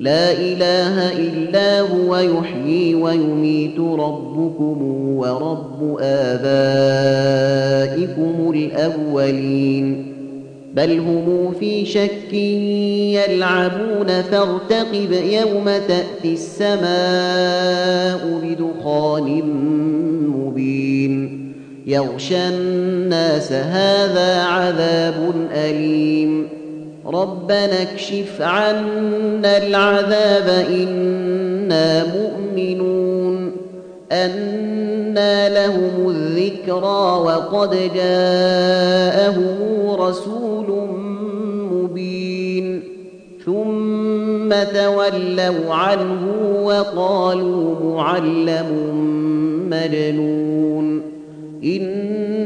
لا إله إلا هو يحيي ويميت ربكم ورب آبائكم الأولين. بل هم في شك يلعبون فارتقب يوم تأتي السماء بدخان مبين. يغشى الناس هذا عذاب أليم. ربنا اكشف عنا العذاب إنا مؤمنون أنى لهم الذكرى وقد جاءهم رسول مبين ثم تولوا عنه وقالوا معلم مجنون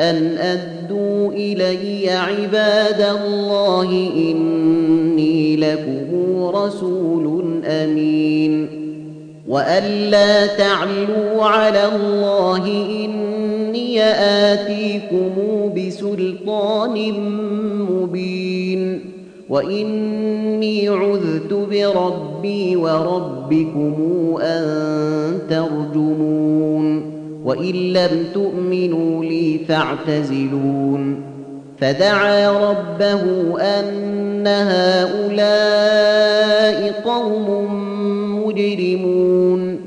أن أدوا إلي عباد الله إني لكم رسول أمين. وأن لا تعلوا على الله إني آتيكم بسلطان مبين. وإني عذت بربي وربكم أن ترجمون. وإن لم تؤمنوا لي فاعتزلون. فدعا ربه أن هؤلاء قوم مجرمون.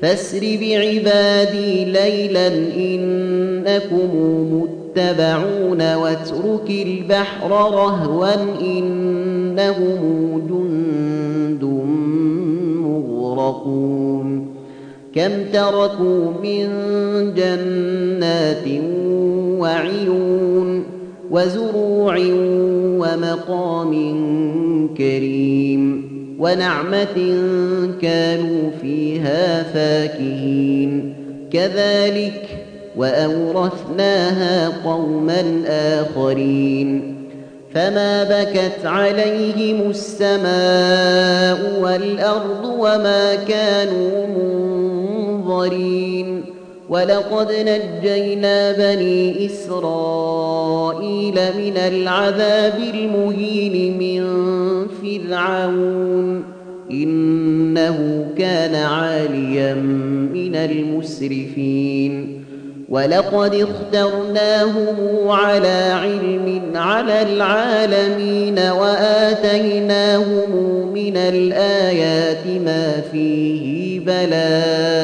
فاسر بعبادي ليلا إنكم متبعون واترك البحر رهوا إنهم جند مغرقون. كم تركوا من جنات وعيون وزروع ومقام كريم ونعمة كانوا فيها فاكهين. كذلك وأورثناها قوما آخرين. فما بكت عليهم السماء والأرض وما كانوا منظرين ولقد نجينا بني إسرائيل من العذاب المهين من فرعون. إنه كان عاليا من المسرفين. ولقد اخترناهم على علم على العالمين وآتيناهم من الآيات ما فيه بلاء.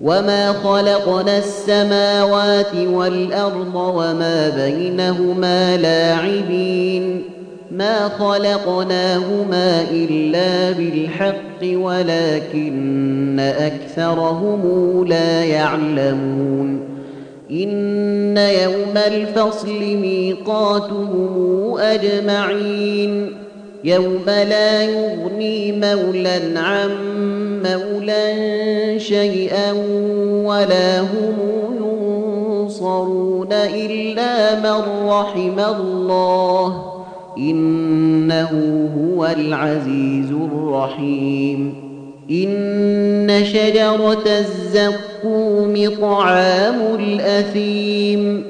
وما خلقنا السماوات والأرض وما بينهما لاعبين ما خلقناهما إلا بالحق ولكن أكثرهم لا يعلمون إن يوم الفصل ميقاتهم أجمعين يوم لا يغني مولا عن مولا شيئا ولا هم ينصرون إلا من رحم الله. إنه هو العزيز الرحيم. إن شجرة الزقوم طعام الأثيم.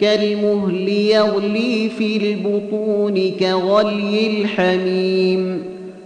كالمهل يغلي في البطون كغلي الحميم.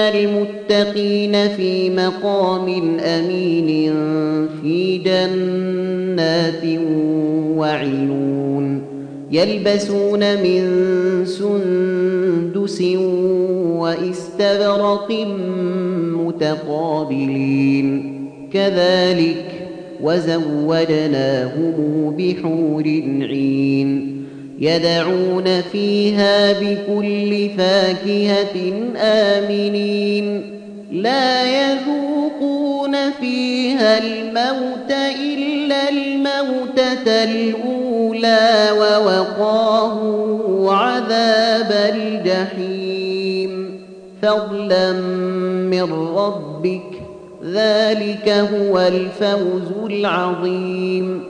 المتقين في مقام أمين في جنات وعيون يلبسون من سندس واستبرق متقابلين. كذلك وزوجناهم بحور عين. يدعون فيها بكل فاكهة آمنين. لا يذوقون فيها الموت إلا الموتة الأولى ووقاه عذاب الجحيم. فضلا من ربك ذلك هو الفوز العظيم.